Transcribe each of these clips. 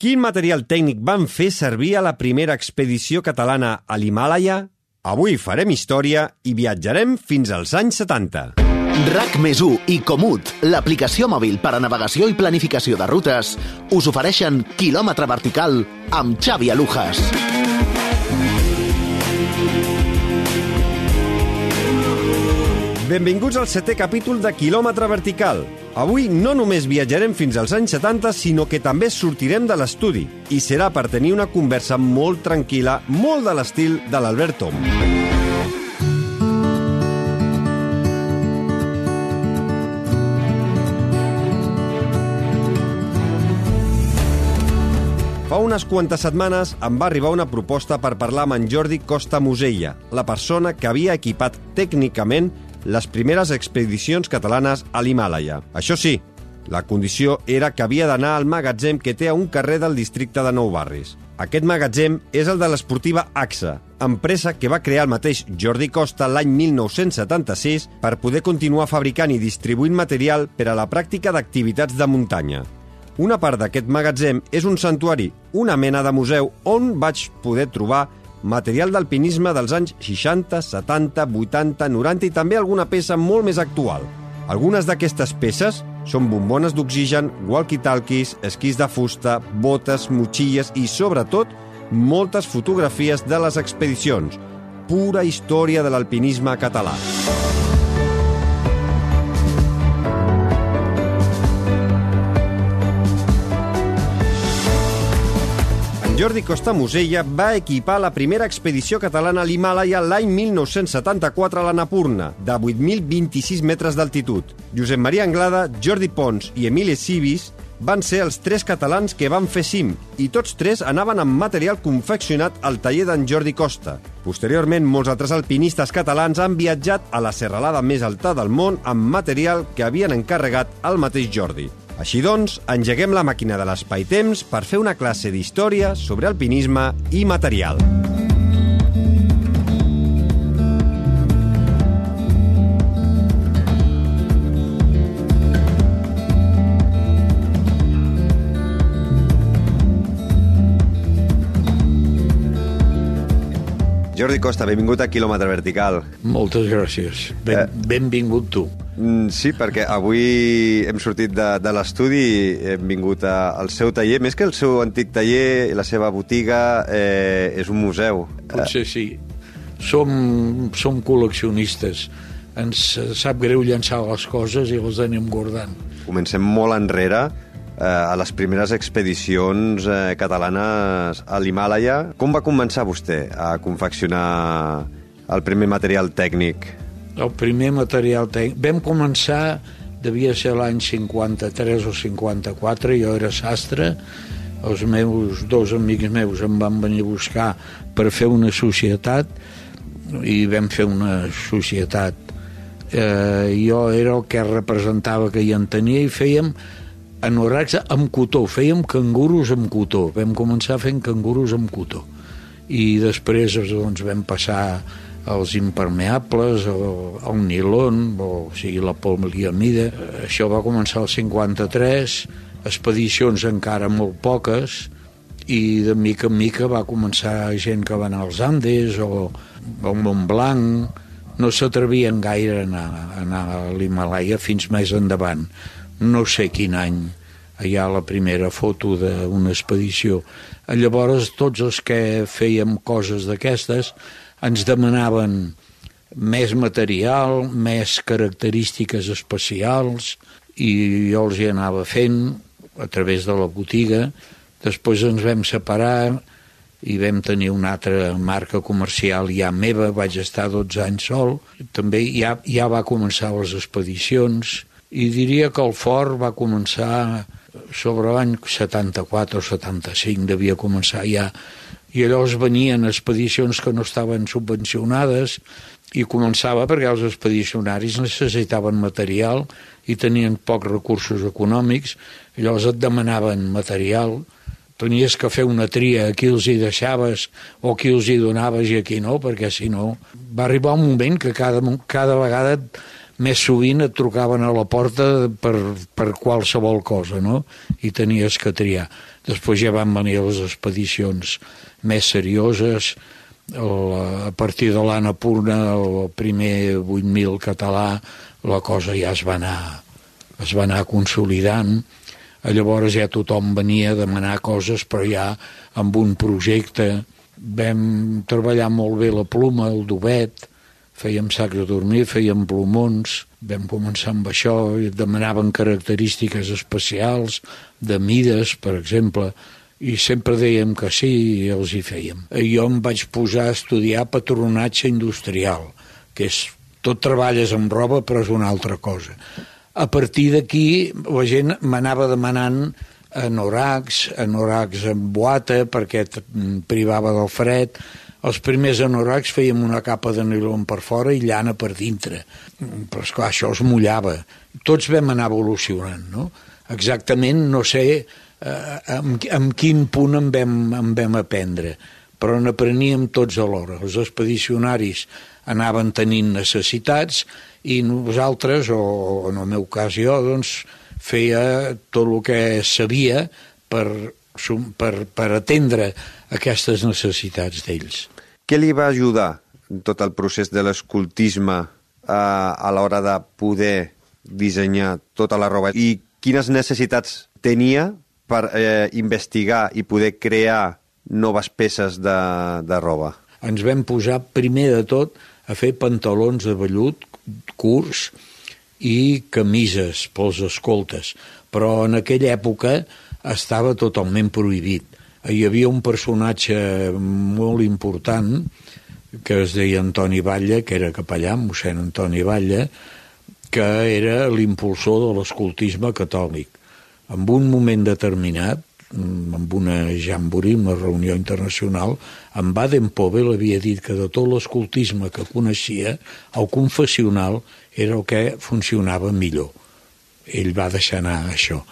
Quin material tècnic van fer servir a la primera expedició catalana a l'Himàlaia? Avui farem història i viatjarem fins als anys 70. RAC més i Comut, l'aplicació mòbil per a navegació i planificació de rutes, us ofereixen quilòmetre vertical amb Xavi Alujas. Benvinguts al setè capítol de Quilòmetre Vertical. Avui no només viatjarem fins als anys 70, sinó que també sortirem de l'estudi. I serà per tenir una conversa molt tranquil·la, molt de l'estil de l'Albert Tom. Fa unes quantes setmanes em va arribar una proposta per parlar amb en Jordi Costa Musella, la persona que havia equipat tècnicament les primeres expedicions catalanes a l'Himàlaia. Això sí, la condició era que havia d'anar al magatzem que té a un carrer del districte de Nou Barris. Aquest magatzem és el de l'esportiva AXA, empresa que va crear el mateix Jordi Costa l'any 1976 per poder continuar fabricant i distribuint material per a la pràctica d'activitats de muntanya. Una part d'aquest magatzem és un santuari, una mena de museu on vaig poder trobar material d'alpinisme dels anys 60, 70, 80, 90 i també alguna peça molt més actual. Algunes d'aquestes peces són bombones d'oxigen, walkie-talkies, esquís de fusta, botes, motxilles i, sobretot, moltes fotografies de les expedicions. Pura història de l'alpinisme català. Jordi Costa Musella va equipar la primera expedició catalana a l'Himàlaia l'any 1974 a la Napurna, de 8.026 metres d'altitud. Josep Maria Anglada, Jordi Pons i Emili Civis van ser els tres catalans que van fer cim i tots tres anaven amb material confeccionat al taller d'en Jordi Costa. Posteriorment, molts altres alpinistes catalans han viatjat a la serralada més alta del món amb material que havien encarregat al mateix Jordi. Així doncs, engeguem la màquina de l'espai-temps per fer una classe d'història sobre alpinisme i material. Jordi Costa, benvingut a Quilòmetre Vertical. Moltes gràcies. Ben, eh... Benvingut tu. Mm, sí, perquè avui hem sortit de, de l'estudi, hem vingut a, al seu taller. Més que el seu antic taller, la seva botiga, eh, és un museu. Potser sí. Som, som col·leccionistes. Ens sap greu llançar les coses i les anem guardant. Comencem molt enrere, eh, a les primeres expedicions eh, catalanes a l'Himàlaia. Com va començar vostè a confeccionar el primer material tècnic? El primer material tècnic. Vam començar, devia ser l'any 53 o 54, jo era sastre, els meus dos amics meus em van venir a buscar per fer una societat i vam fer una societat. Eh, jo era el que representava que hi en tenia i fèiem anoraks amb cotó, fèiem canguros amb cotó. Vam començar fent canguros amb cotó. I després doncs, vam passar els impermeables, el, el nilon, o, o sigui, la poliamida. Això va començar al 53, expedicions encara molt poques, i de mica en mica va començar gent que va anar als Andes o al Mont Blanc, no s'atrevien gaire a anar, a anar a l'Himalaya fins més endavant. No sé quin any hi ha la primera foto d'una expedició. Llavors, tots els que fèiem coses d'aquestes ens demanaven més material, més característiques especials i jo els hi anava fent a través de la botiga. Després ens vam separar i vam tenir una altra marca comercial ja meva, vaig estar 12 anys sol. També ja, ja va començar les expedicions i diria que el fort va començar sobre l'any 74 o 75, devia començar ja i llavors venien expedicions que no estaven subvencionades i començava perquè els expedicionaris necessitaven material i tenien pocs recursos econòmics, i llavors et demanaven material, tenies que fer una tria a qui els hi deixaves o qui els hi donaves i a qui no, perquè si no... Va arribar un moment que cada, cada vegada més sovint et trucaven a la porta per, per qualsevol cosa, no? I tenies que triar. Després ja van venir les expedicions més serioses, el, a partir de l'Anna Purna, el primer 8.000 català, la cosa ja es va anar, es va anar consolidant. Llavors ja tothom venia a demanar coses, però ja amb un projecte. Vam treballar molt bé la pluma, el dubet, fèiem sacs de dormir, fèiem plomons, vam començar amb això, i demanaven característiques especials, de mides, per exemple, i sempre dèiem que sí i els hi fèiem. Jo em vaig posar a estudiar patronatge industrial, que és tot treballes amb roba però és una altra cosa. A partir d'aquí la gent m'anava demanant anoracs, anoracs amb boata perquè privava del fred, els primers anoracs fèiem una capa de nilon per fora i llana per dintre. Però, esclar, això es mullava. Tots vam anar evolucionant, no? Exactament, no sé eh, amb, amb quin punt en vam, en vam aprendre, però n'apreníem tots alhora. Els expedicionaris anaven tenint necessitats i nosaltres, o en el meu cas jo, doncs, feia tot el que sabia per, per, per atendre aquestes necessitats d'ells. Què li va ajudar en tot el procés de l'escultisme a, eh, a l'hora de poder dissenyar tota la roba i quines necessitats tenia per eh, investigar i poder crear noves peces de, de roba? Ens vam posar primer de tot a fer pantalons de vellut curts i camises pels escoltes, però en aquella època estava totalment prohibit. Hi havia un personatge molt important que es deia Antoni Batlle, que era capellà, mossèn Antoni Batlle, que era l'impulsor de l'escoltisme catòlic. En un moment determinat, amb una jambori, una reunió internacional, en Baden-Powell havia dit que de tot l'escoltisme que coneixia, el confessional era el que funcionava millor. Ell va deixar anar això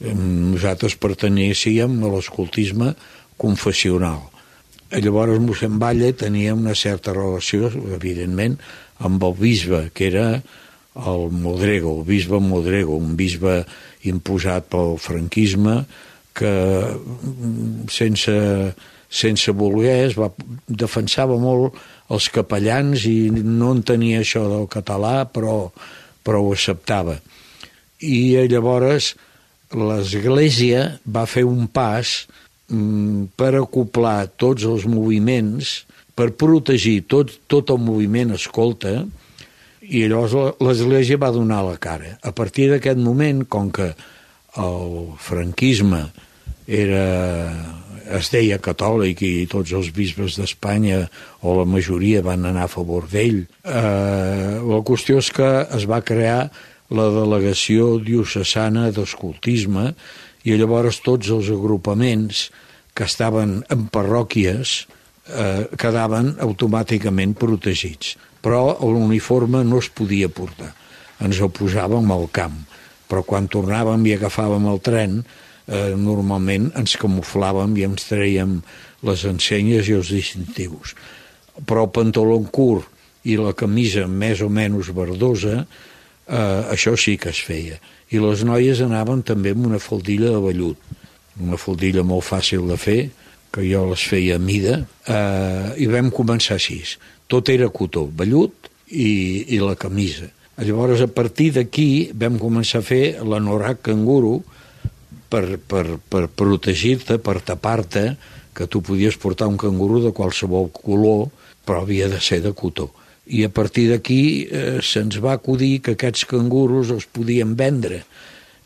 nosaltres pertanyéssim a l'escoltisme confessional. Llavors mossèn Batlle tenia una certa relació, evidentment, amb el bisbe, que era el Modrego, el bisbe Modrego, un bisbe imposat pel franquisme que sense, sense voler es va, defensava molt els capellans i no entenia això del català, però, però ho acceptava. I llavors l'Església va fer un pas mm, per acoplar tots els moviments, per protegir tot, tot el moviment escolta, i llavors l'Església va donar la cara. A partir d'aquest moment, com que el franquisme era, es deia catòlic i tots els bisbes d'Espanya o la majoria van anar a favor d'ell, eh, la qüestió és que es va crear la delegació diocesana d'escoltisme i llavors tots els agrupaments que estaven en parròquies eh, quedaven automàticament protegits. Però l'uniforme no es podia portar. Ens el posàvem al camp. Però quan tornàvem i agafàvem el tren, eh, normalment ens camuflàvem i ens traiem les ensenyes i els distintius. Però el pantaló curt i la camisa més o menys verdosa eh, això sí que es feia. I les noies anaven també amb una faldilla de vellut, una faldilla molt fàcil de fer, que jo les feia a mida, eh, i vam començar així. Tot era cotó, vellut i, i la camisa. Llavors, a partir d'aquí, vam començar a fer l'anorac canguro per, per, per protegir-te, per tapar-te, que tu podies portar un canguro de qualsevol color, però havia de ser de cotó i a partir d'aquí eh, se'ns va acudir que aquests canguros els podien vendre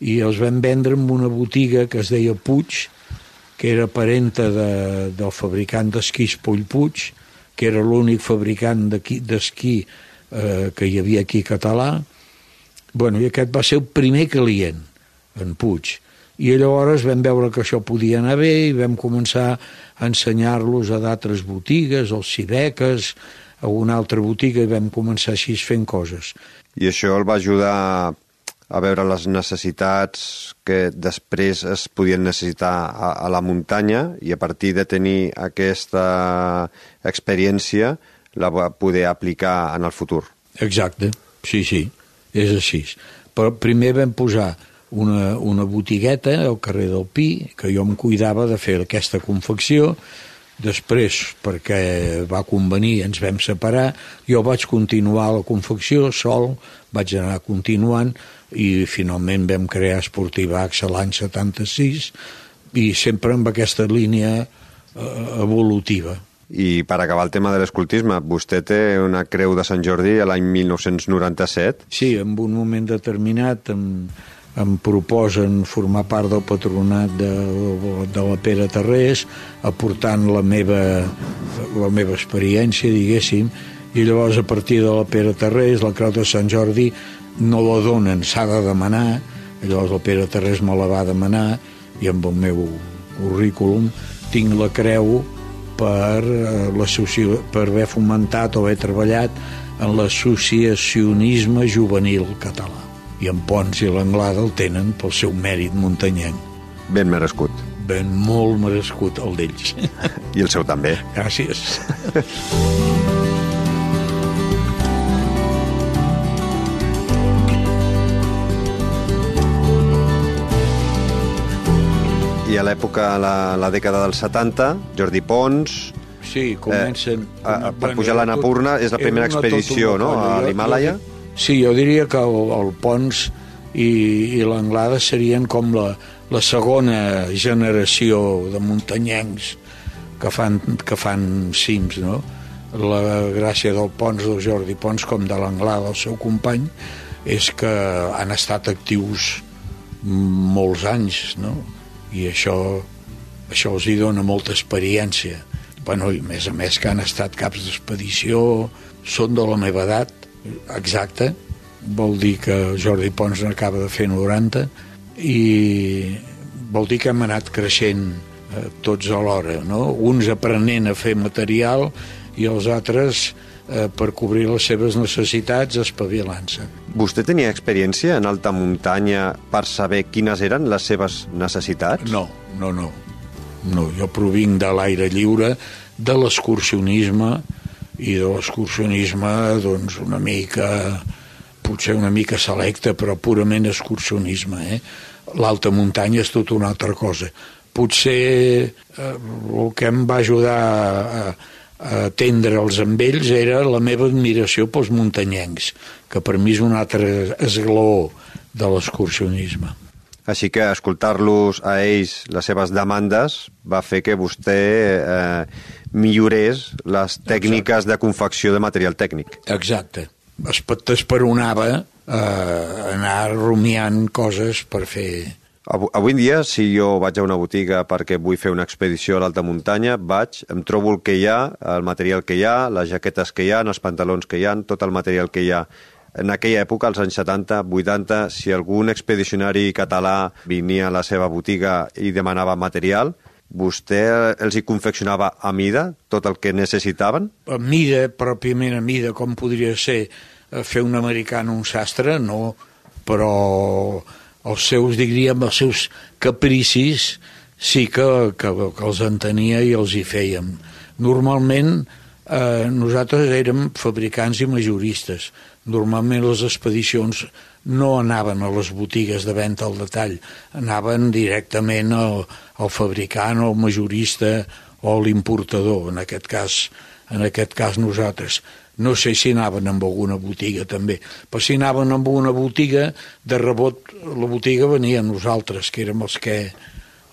i els vam vendre en una botiga que es deia Puig, que era parenta de, del fabricant d'esquís Pull Puig, que era l'únic fabricant d'esquí eh, que hi havia aquí català. Bueno, I aquest va ser el primer client, en Puig. I llavors vam veure que això podia anar bé i vam començar a ensenyar-los a d'altres botigues, als cibeques, a una altra botiga i vam començar així fent coses. I això el va ajudar a veure les necessitats que després es podien necessitar a, a la muntanya i a partir de tenir aquesta experiència la va poder aplicar en el futur. Exacte, sí, sí. és així. Però primer vam posar una, una botigueta al carrer del Pi, que jo em cuidava de fer aquesta confecció, després, perquè va convenir, ens vam separar, jo vaig continuar la confecció sol, vaig anar continuant i finalment vam crear Esportivax l'any 76 i sempre amb aquesta línia eh, evolutiva. I per acabar el tema de l'escultisme, vostè té una creu de Sant Jordi a l'any 1997? Sí, en un moment determinat em, em proposen formar part del patronat de, de la Pere Terrés, aportant la meva, la meva experiència, diguéssim, i llavors a partir de la Pere Terrés, la Creu de Sant Jordi, no la donen, s'ha de demanar, llavors el Pere Terrés me la va demanar, i amb el meu currículum tinc la creu per, eh, per haver fomentat o haver treballat en l'associacionisme juvenil català. I en Pons i l'Anglada el tenen pel seu mèrit muntanyenc. Ben merescut. Ben molt merescut, el d'ells. I el seu també. Gràcies. I a l'època, la, la dècada dels 70, Jordi Pons... Sí, comencen... Eh, a, a, per pujar a l'Anapurna és la primera expedició, no?, a l'Himàlaia. Sí, jo diria que el, el Pons i, i l'Anglada serien com la, la segona generació de muntanyencs que fan, que fan cims, no? La gràcia del Pons, del Jordi Pons, com de l'Anglada, el seu company, és que han estat actius molts anys, no? i això, això els hi dona molta experiència. Bueno, i més a més que han estat caps d'expedició, són de la meva edat, exacta, vol dir que Jordi Pons n'acaba de fer 90, i vol dir que hem anat creixent eh, tots alhora, no? uns aprenent a fer material i els altres eh, per cobrir les seves necessitats espavilant-se. Vostè tenia experiència en alta muntanya per saber quines eren les seves necessitats? No, no, no. no jo provinc de l'aire lliure, de l'excursionisme, i de l'excursionisme, doncs, una mica potser una mica selecta, però purament excursionisme. Eh? L'alta muntanya és tot una altra cosa. Potser eh, el que em va ajudar a, atendre'ls amb ells era la meva admiració pels muntanyencs, que per mi és un altre esglaó de l'excursionisme. Així que escoltar-los a ells, les seves demandes, va fer que vostè eh, millorés les tècniques Exacte. de confecció de material tècnic. Exacte. T'esperonava eh, anar rumiant coses per fer Avui en dia, si jo vaig a una botiga perquè vull fer una expedició a l'alta muntanya, vaig, em trobo el que hi ha, el material que hi ha, les jaquetes que hi ha, els pantalons que hi ha, tot el material que hi ha. En aquella època, als anys 70, 80, si algun expedicionari català venia a la seva botiga i demanava material, vostè els hi confeccionava a mida tot el que necessitaven? A mida, pròpiament a mida, com podria ser eh, fer un americà un sastre, no, però els seus, diríem, els seus capricis sí que, que, que els entenia i els hi fèiem. Normalment eh, nosaltres érem fabricants i majoristes. Normalment les expedicions no anaven a les botigues de venda al detall, anaven directament al, al fabricant, al majorista o a l'importador, en aquest cas en aquest cas nosaltres. No sé si anaven amb alguna botiga també, però si anaven amb una botiga, de rebot la botiga venia a nosaltres, que érem els que,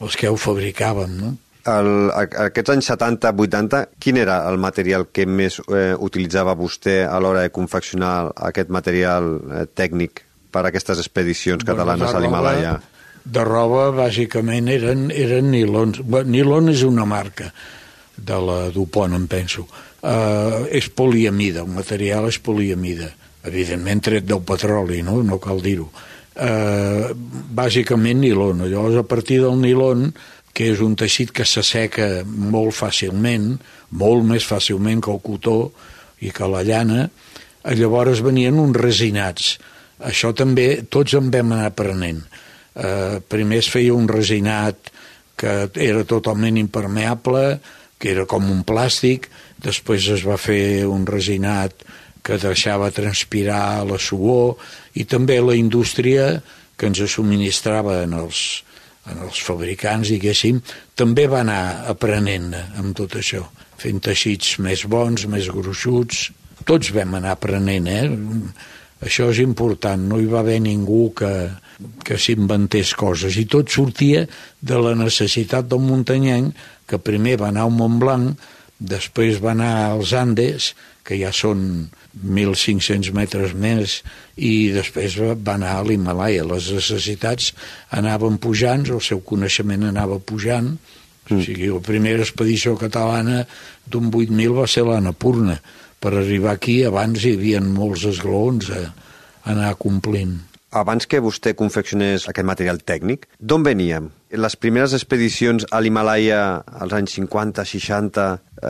els que ho fabricàvem, no? El, aquests anys 70-80, quin era el material que més eh, utilitzava vostè a l'hora de confeccionar aquest material eh, tècnic per a aquestes expedicions catalanes bueno, a l'Himalaya? De roba, bàsicament, eren, eren nilons. Nilon és una marca de la Dupont, em penso eh, és poliamida, el material és poliamida, evidentment tret del petroli, no, no cal dir-ho. Eh, bàsicament nilon, llavors a partir del nilon, que és un teixit que s'asseca molt fàcilment, molt més fàcilment que el cotó i que la llana, llavors venien uns resinats. Això també tots en vam anar aprenent. Eh, primer es feia un resinat que era totalment impermeable, que era com un plàstic, després es va fer un resinat que deixava transpirar la suor i també la indústria que ens subministrava en els, en els fabricants, diguéssim, també va anar aprenent amb tot això, fent teixits més bons, més gruixuts. Tots vam anar aprenent, eh? Això és important, no hi va haver ningú que, que s'inventés coses i tot sortia de la necessitat del muntanyenc que primer va anar al Mont Blanc, després va anar als Andes, que ja són 1.500 metres més, i després va anar a l'Himalaya. Les necessitats anaven pujant, el seu coneixement anava pujant, mm. o sigui, la primera expedició catalana d'un 8.000 va ser l'Anapurna. Per arribar aquí, abans hi havia molts esglaons a, a anar complint abans que vostè confeccionés aquest material tècnic, d'on veníem? Les primeres expedicions a l'Himalaya als anys 50, 60, eh,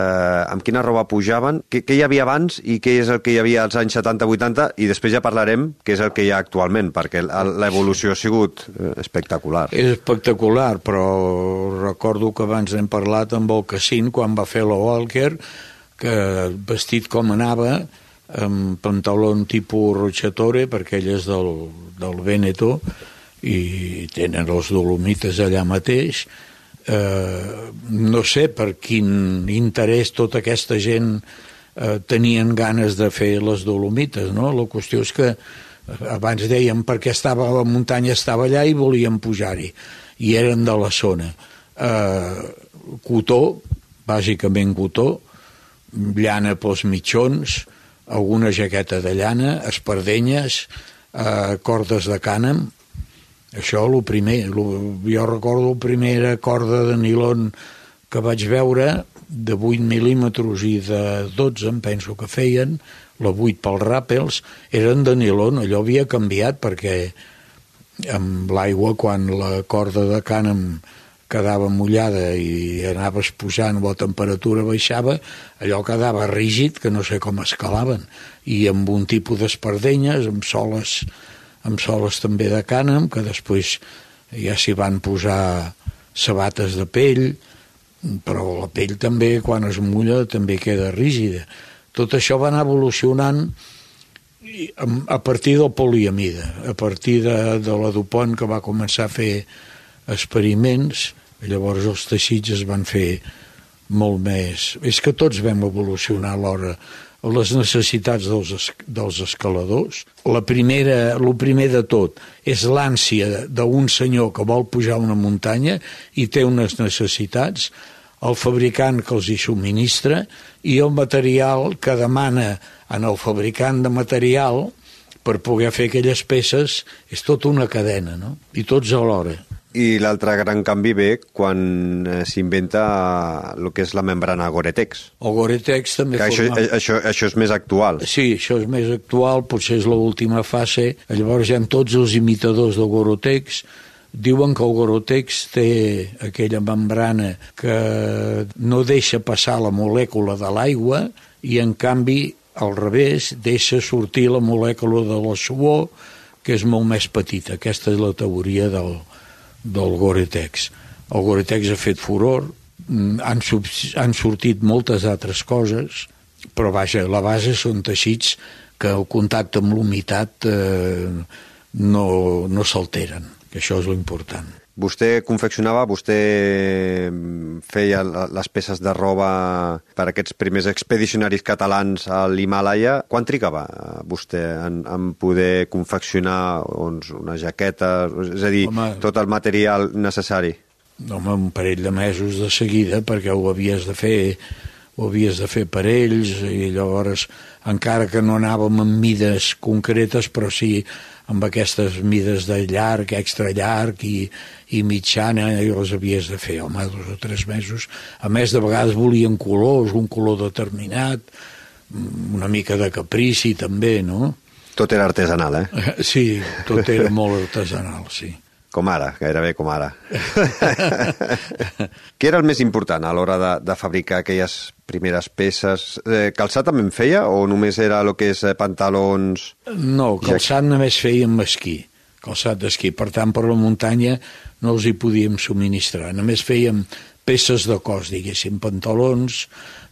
amb quina roba pujaven? Què, què hi havia abans i què és el que hi havia als anys 70, 80? I després ja parlarem què és el que hi ha actualment, perquè l'evolució ha sigut eh, espectacular. És espectacular, però recordo que abans hem parlat amb el Cassin quan va fer la Walker, que vestit com anava, amb pantaló tipus Rochatore, perquè ell és del, del Veneto, i tenen els Dolomites allà mateix. Eh, no sé per quin interès tota aquesta gent eh, tenien ganes de fer les Dolomites, no? La qüestió és que eh, abans dèiem perquè estava la muntanya estava allà i volien pujar-hi, i eren de la zona. Eh, cotó, bàsicament cotó, llana pels mitjons, alguna jaqueta de llana, espardenyes, eh, cordes de cànem, això el primer, lo, jo recordo la primera corda de nilon que vaig veure de 8 mil·límetres i de 12, em penso que feien, la 8 pels ràpels, eren de nilon, allò havia canviat perquè amb l'aigua, quan la corda de cànem quedava mullada i anaves pujant o la temperatura baixava, allò quedava rígid que no sé com escalaven. I amb un tipus d'espardenyes, amb soles, amb soles també de cànem, que després ja s'hi van posar sabates de pell, però la pell també, quan es mulla, també queda rígida. Tot això va anar evolucionant a partir del poliamida, a partir de, de la Dupont que va començar a fer experiments, llavors els teixits es van fer molt més... És que tots vam evolucionar alhora les necessitats dels, dels escaladors. La primera, el primer de tot és l'ànsia d'un senyor que vol pujar una muntanya i té unes necessitats, el fabricant que els hi subministra i el material que demana en el fabricant de material per poder fer aquelles peces és tota una cadena, no? I tots alhora. I l'altre gran canvi ve quan eh, s'inventa el que és la membrana Gore-Tex. El Gore-Tex també que forma... Això, això, això és més actual. Sí, això és més actual, potser és l'última fase. Llavors ja tots els imitadors del Gore-Tex diuen que el Gore-Tex té aquella membrana que no deixa passar la molècula de l'aigua i en canvi al revés deixa sortir la molècula de la suor que és molt més petita. Aquesta és la teoria del, del Gore-Tex. El Gore-Tex ha fet furor, mm, han, han sortit moltes altres coses, però vaja, la base són teixits que el contacte amb l'humitat eh, no, no s'alteren, que això és l'important. Vostè confeccionava, vostè feia les peces de roba per aquests primers expedicionaris catalans a l'Himalaya. Quan trigava vostè en, en poder confeccionar doncs, una jaqueta, és a dir, Home, tot el material necessari? Home, un parell de mesos de seguida, perquè ho havies de fer ho havies de fer per ells i llavors encara que no anàvem en mides concretes però sí amb aquestes mides de llarg, extra llarg i, i mitjana i les havies de fer, home, dos o tres mesos. A més, de vegades volien colors, un color determinat, una mica de caprici també, no? Tot era artesanal, eh? Sí, tot era molt artesanal, sí. Com ara, gairebé com ara. Què era el més important a l'hora de, de fabricar aquelles primeres peces? Eh, calçat també en feia o només era el que és eh, pantalons... No, calçat ja... només fèiem esquí, calçat d'esquí. Per tant, per la muntanya no els hi podíem subministrar. Només fèiem peces de cos, diguéssim, pantalons.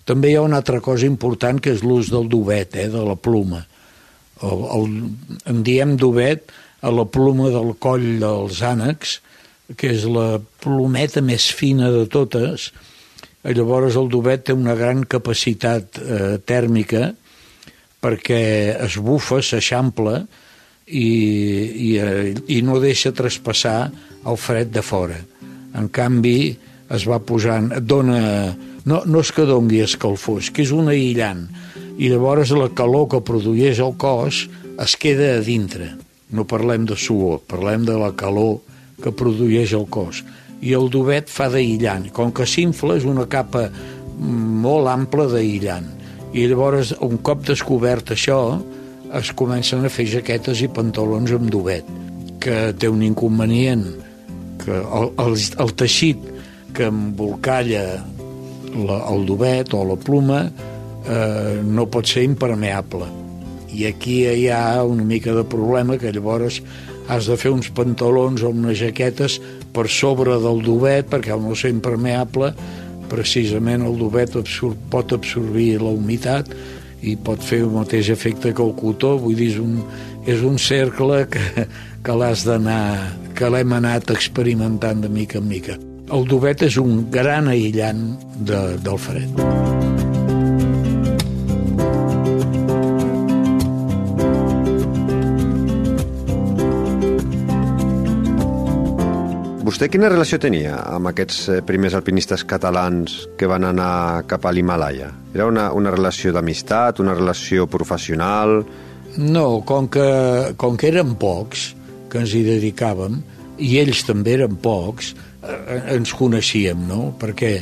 També hi ha una altra cosa important que és l'ús del dubet, eh, de la pluma. El, el, en diem dubet a la pluma del coll dels ànecs, que és la plometa més fina de totes, llavors el dubet té una gran capacitat eh, tèrmica perquè es bufa, s'eixampla i, i, eh, i no deixa traspassar el fred de fora. En canvi, es va posant, dona, no, no és que dongui escalfós, que és un aïllant, i llavors la calor que produeix el cos es queda a dintre. No parlem de suor, parlem de la calor que produeix el cos. I el dubet fa d'aïllant. Com que s'infla és una capa molt ampla d'aïllant. I llavors, un cop descobert això, es comencen a fer jaquetes i pantalons amb dubet, que té un inconvenient, que el, el, el teixit que embolcalla la, el dubet o la pluma eh, no pot ser impermeable. I aquí hi ha una mica de problema que llavors has de fer uns pantalons o unes jaquetes per sobre del dubet perquè al no ser impermeable precisament el dubet absor pot absorbir la humitat i pot fer el mateix efecte que el cotó. Vull dir, és un, és un cercle que, que l'has d'anar que l'hem anat experimentant de mica en mica. El dubet és un gran aïllant de, del fred Vostè quina relació tenia amb aquests eh, primers alpinistes catalans que van anar cap a l'Himalaya? Era una, una relació d'amistat, una relació professional? No, com que, com que eren pocs que ens hi dedicàvem, i ells també eren pocs, eh, ens coneixíem, no? Perquè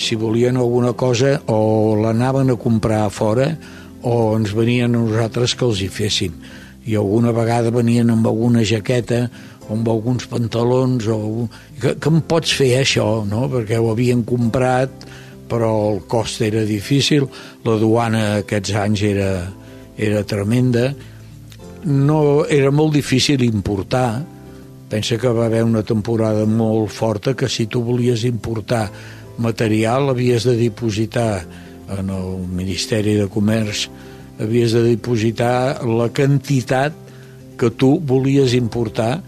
si volien alguna cosa o l'anaven a comprar a fora o ens venien a nosaltres que els hi féssim. I alguna vegada venien amb alguna jaqueta amb alguns pantalons o... Que, que em pots fer això, no? Perquè ho havien comprat però el cost era difícil, la duana aquests anys era, era tremenda, no, era molt difícil importar, pensa que va haver una temporada molt forta que si tu volies importar material havies de dipositar en el Ministeri de Comerç havies de dipositar la quantitat que tu volies importar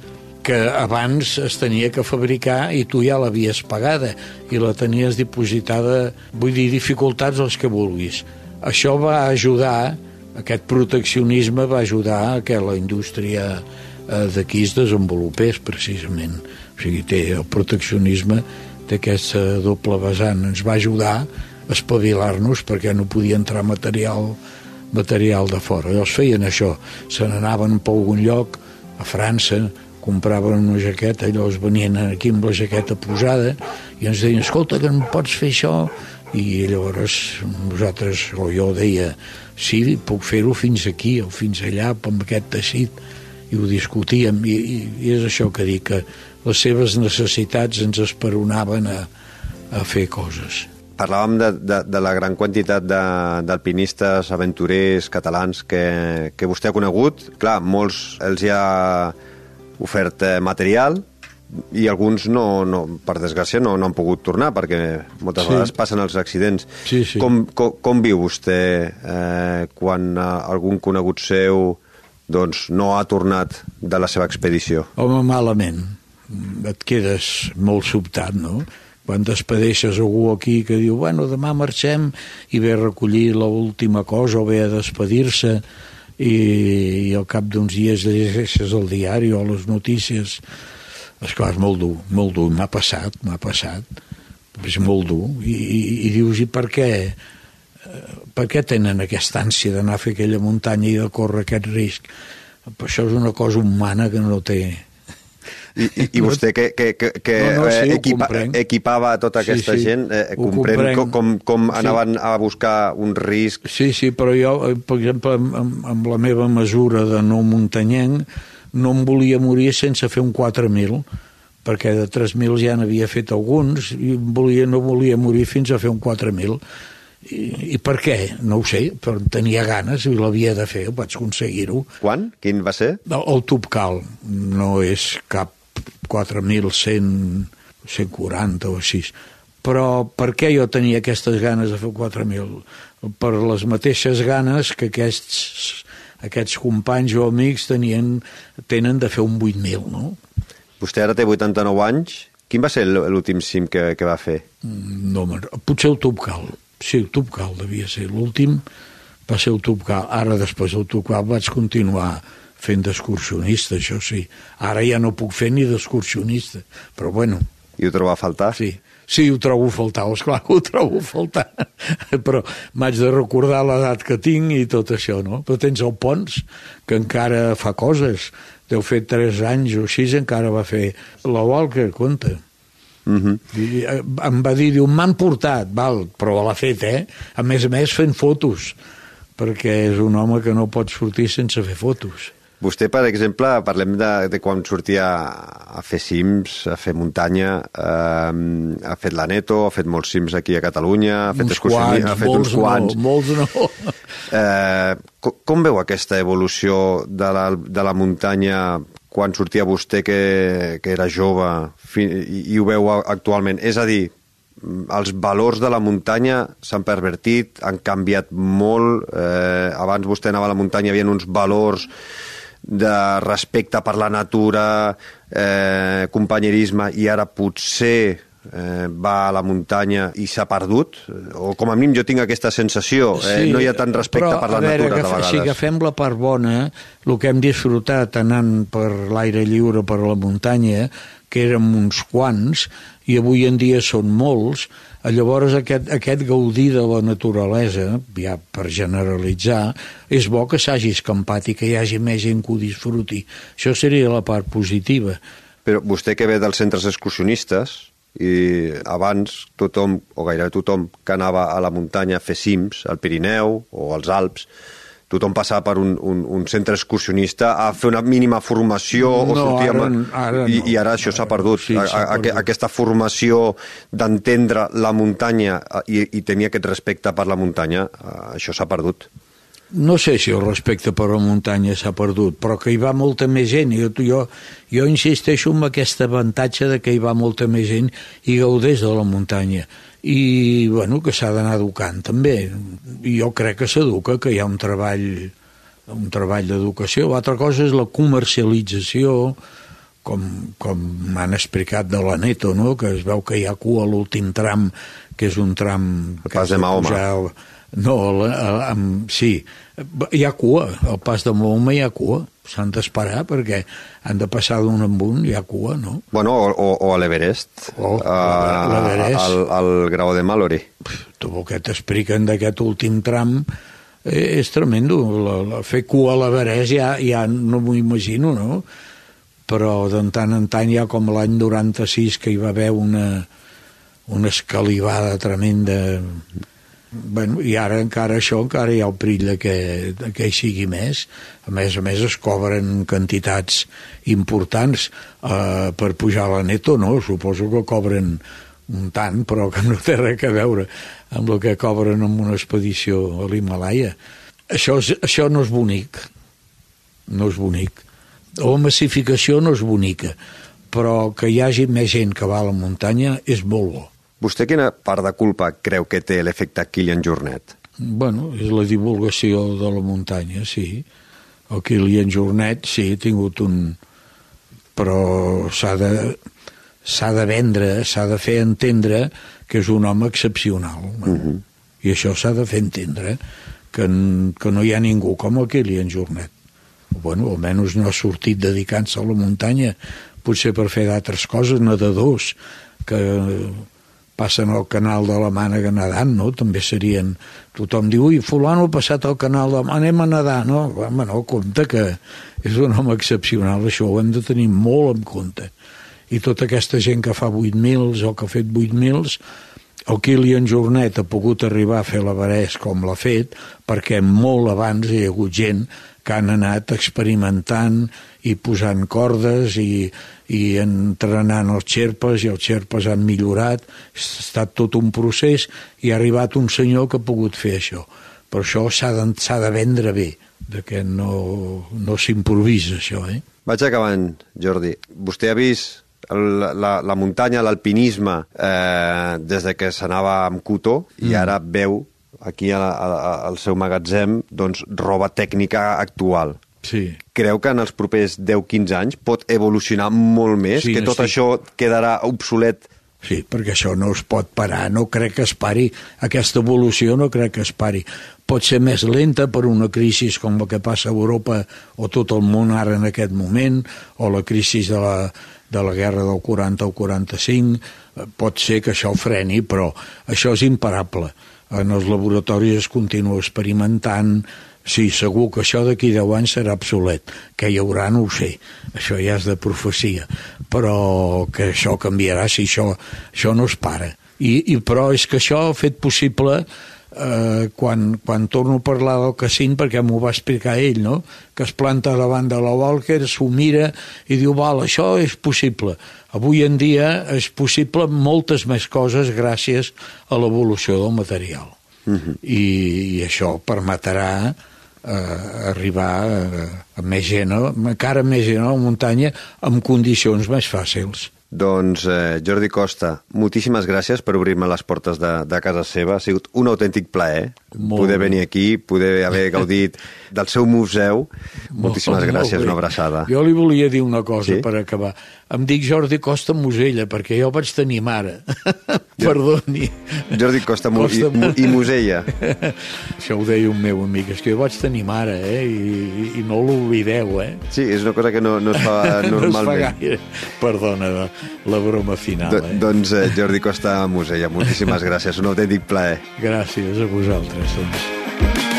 que abans es tenia que fabricar i tu ja l'havies pagada i la tenies dipositada, vull dir, dificultats els que vulguis. Això va ajudar, aquest proteccionisme va ajudar a que la indústria eh, d'aquí es desenvolupés precisament. O sigui, té el proteccionisme té aquesta doble vessant. Ens va ajudar a espavilar-nos perquè no podia entrar material material de fora. Llavors feien això, se n'anaven per algun lloc, a França, compraven una jaqueta, llavors venien aquí amb la jaqueta posada i ens deien, escolta, que no pots fer això? I llavors nosaltres, o jo deia, sí, puc fer-ho fins aquí o fins allà, amb aquest teixit, i ho discutíem, i, i, i és això que dic, que les seves necessitats ens esperonaven a, a fer coses. Parlàvem de, de, de la gran quantitat d'alpinistes, aventurers catalans que, que vostè ha conegut. Clar, molts els hi ha ofert eh, material i alguns, no, no, per desgràcia, no, no han pogut tornar perquè moltes sí. vegades passen els accidents. Sí, sí. Com, com, com viu vostè eh, quan eh, algun conegut seu doncs, no ha tornat de la seva expedició? Home, malament. Et quedes molt sobtat, no? Quan despedeixes algú aquí que diu, bueno, demà marxem i ve a recollir l'última cosa o ve a despedir-se i, i al cap d'uns dies llegeixes el diari o les notícies. És clar, és molt dur, molt dur, m'ha passat, m'ha passat, és molt dur, i, i, i dius, i per què? Per què tenen aquesta ànsia d'anar a fer aquella muntanya i de córrer aquest risc? Però això és una cosa humana que no té, i, i, i vostè que, que, que, que no, no, sí, eh, equipa, equipava tota aquesta sí, sí. gent, eh, comprèn com, com, com sí. anaven a buscar un risc... Sí, sí, però jo, eh, per exemple, amb, amb la meva mesura de no muntanyenc, no em volia morir sense fer un 4.000, perquè de 3.000 ja n'havia fet alguns, i volia, no volia morir fins a fer un 4.000. I, I per què? No ho sé, però tenia ganes i l'havia de fer, vaig aconseguir-ho. Quan? Quin va ser? El, el Tubcal, no és cap 4.140 o així, però per què jo tenia aquestes ganes de fer 4.000? Per les mateixes ganes que aquests, aquests companys o amics tenien, tenen de fer un 8.000, no? Vostè ara té 89 anys. Quin va ser l'últim cim que, que va fer? No, potser el Tubcal. Sí, el Tubcal devia ser l'últim, va ser el Tubcal. Ara, després del Tubcal, vaig continuar fent d'excursionista, això sí. Ara ja no puc fer ni d'excursionista, però bueno. I ho troba a faltar? Sí, sí, ho trobo a faltar, esclar, ho trobo a faltar. però m'haig de recordar l'edat que tinc i tot això, no? Però tens el Pons, que encara fa coses. Deu fer tres anys o sis, encara va fer la Walker, compte. Uh -huh. I, em va dir, diu, m'han portat, val, però l'ha fet, eh? A més a més fent fotos, perquè és un home que no pot sortir sense fer fotos. Vostè, per exemple, parlem de, de quan sortia a fer cims, a fer muntanya, eh, ha fet la Neto, ha fet molts cims aquí a Catalunya, ha fet excursionisme, ha fet uns quants. No, molts no. Eh, com, com veu aquesta evolució de la, de la muntanya quan sortia vostè que, que era jove fi, i, i ho veu actualment? És a dir, els valors de la muntanya s'han pervertit, han canviat molt. Eh, abans vostè anava a la muntanya, hi havia uns valors de respecte per la natura, eh, companyerisme, i ara potser eh, va a la muntanya i s'ha perdut, o com a mínim jo tinc aquesta sensació, eh, sí, no hi ha tant respecte però, per la veure, natura de vegades. Si agafem la part bona, el que hem disfrutat anant per l'aire lliure, per la muntanya, que érem uns quants, i avui en dia són molts, Llavors aquest, aquest gaudir de la naturalesa, ja per generalitzar, és bo que s'hagi escampat i que hi hagi més gent que ho disfruti. Això seria la part positiva. Però vostè que ve dels centres excursionistes, i abans tothom, o gairebé tothom, que anava a la muntanya a fer cims, al Pirineu o als Alps, tothom passava per un, un, un centre excursionista a fer una mínima formació no, o sortir ara, amb... ara I, no. I ara això s'ha perdut. Sí, a, a, perdut. Aquesta formació d'entendre la muntanya i, i tenir aquest respecte per la muntanya, això s'ha perdut. No sé si el respecte per la muntanya s'ha perdut, però que hi va molta més gent. Jo, jo, jo insisteixo en aquest avantatge de que hi va molta més gent i gaudeix de la muntanya i bueno, que s'ha d'anar educant també. I jo crec que s'educa que hi ha un treball un treball d'educació. L'altra cosa és la comercialització com, com m'han explicat de la Neto no? que es veu que hi ha cua a l'últim tram que és un tram el pas de Mahoma. no, la, amb, sí hi ha cua, al pas de Mahoma hi ha cua s'han d'esperar perquè han de passar d'un en un, hi ha cua, no? Bueno, o, o, o a l'Everest, oh, a l'Everest. Al, al grau de Mallory. Tu el que t'expliquen d'aquest últim tram eh, és tremendo. La, la, fer cua a l'Everest ja, ja no m'ho imagino, no? Però de tant en tant ja com l'any 96 que hi va haver una, una escalivada tremenda bueno, i ara encara això encara hi ha el perill de que, de que hi sigui més. A més a més es cobren quantitats importants eh, per pujar la neto no? suposo que cobren un tant però que no té res a veure amb el que cobren en una expedició a l'Himalaya això, és, això no és bonic. No és bonic. La massificació no és bonica però que hi hagi més gent que va a la muntanya és molt bo Vostè quina part de culpa creu que té l'efecte Kilian Jornet? Bueno, és la divulgació de la muntanya, sí. El Kilian Jornet, sí, ha tingut un... Però s'ha de, s'ha de vendre, s'ha de fer entendre que és un home excepcional. Uh mhm. -huh. I això s'ha de fer entendre, que, que no hi ha ningú com el Kilian Jornet. Bueno, almenys no ha sortit dedicant-se a la muntanya, potser per fer d'altres coses, nedadors, que passen al canal de la Mànega nedant, no? També serien... Tothom diu, ui, fulano ha passat al canal de anem a nedar, no? Home, no, compte que és un home excepcional, això ho hem de tenir molt en compte. I tota aquesta gent que fa 8.000 o que ha fet 8.000, el Kilian Jornet ha pogut arribar a fer l'Avarès com l'ha fet, perquè molt abans hi ha hagut gent que han anat experimentant i posant cordes i, i entrenant els xerpes i els xerpes han millorat, ha estat tot un procés i ha arribat un senyor que ha pogut fer això. Però això s'ha de, de vendre bé, de que no, no s'improvisa això. Eh? Vaig acabant, Jordi. Vostè ha vist el, la, la muntanya, l'alpinisme, eh, des de que s'anava amb Kuto, mm. i ara veu aquí a, a, a, al seu magatzem doncs, roba tècnica actual. Sí. Creu que en els propers 10-15 anys pot evolucionar molt més, Sí, que tot estic- això quedarà obsolet Sí, perquè això no es pot parar, no crec que es pari, aquesta evolució no crec que es pari. Pot ser més lenta per una crisi com la que passa a Europa o tot el món ara en aquest moment, o la crisi de la, de la guerra del 40 o 45, eh, pot ser que això freni, però això és imparable. En els laboratoris es continua experimentant, Sí, segur que això d'aquí 10 anys serà obsolet. Que hi haurà, no ho sé. Això ja és de profecia. Però que això canviarà si això, això no es para. I, i però és que això ha fet possible eh, quan, quan torno a parlar del casino, perquè m'ho va explicar ell, no? que es planta davant de la Walker, s'ho mira i diu, val, això és possible. Avui en dia és possible moltes més coses gràcies a l'evolució del material. Uh -huh. I, I això permetrà eh, arribar a, a més gent, encara més gent a la muntanya amb condicions més fàcils. Doncs eh, Jordi Costa, moltíssimes gràcies per obrir-me les portes de, de casa seva. Ha sigut un autèntic plaer Molt poder bé. venir aquí, poder haver gaudit del seu museu. Moltíssimes Molt gràcies, bé. una abraçada. Jo li volia dir una cosa Sí? per acabar. Em dic Jordi Costa Musella, perquè jo vaig tenir mare. Perdoni. Jordi Costa, Costa i, i Musella. Això ho deia un meu amic, és que jo vaig tenir mare, eh? I, i no l'oblideu, eh? Sí, és una cosa que no, no es fa No es fa normalment. gaire. Perdona la, la broma final, Do, eh? doncs eh, Jordi Costa Musella, moltíssimes gràcies, un autèntic plaer. Gràcies a vosaltres, doncs.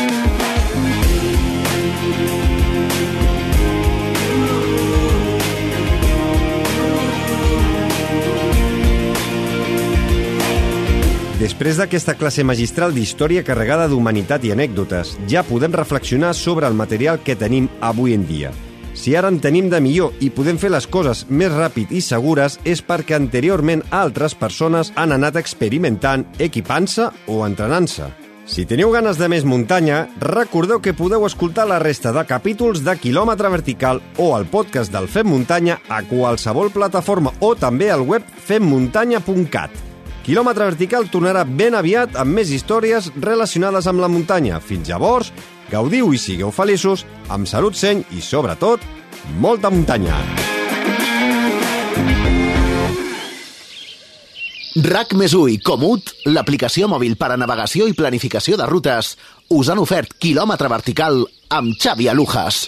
Després d'aquesta classe magistral d'història carregada d'humanitat i anècdotes, ja podem reflexionar sobre el material que tenim avui en dia. Si ara en tenim de millor i podem fer les coses més ràpid i segures és perquè anteriorment altres persones han anat experimentant, equipant-se o entrenant-se. Si teniu ganes de més muntanya, recordeu que podeu escoltar la resta de capítols de Kilòmetre Vertical o el podcast del Fem Muntanya a qualsevol plataforma o també al web femmuntanya.cat. Kilòmetre Vertical tornarà ben aviat amb més històries relacionades amb la muntanya. Fins llavors, gaudiu i sigueu feliços, amb salut seny i, sobretot, molta muntanya. RAC més i Comut, l'aplicació mòbil per a navegació i planificació de rutes, us han ofert quilòmetre vertical amb Xavi Alujas.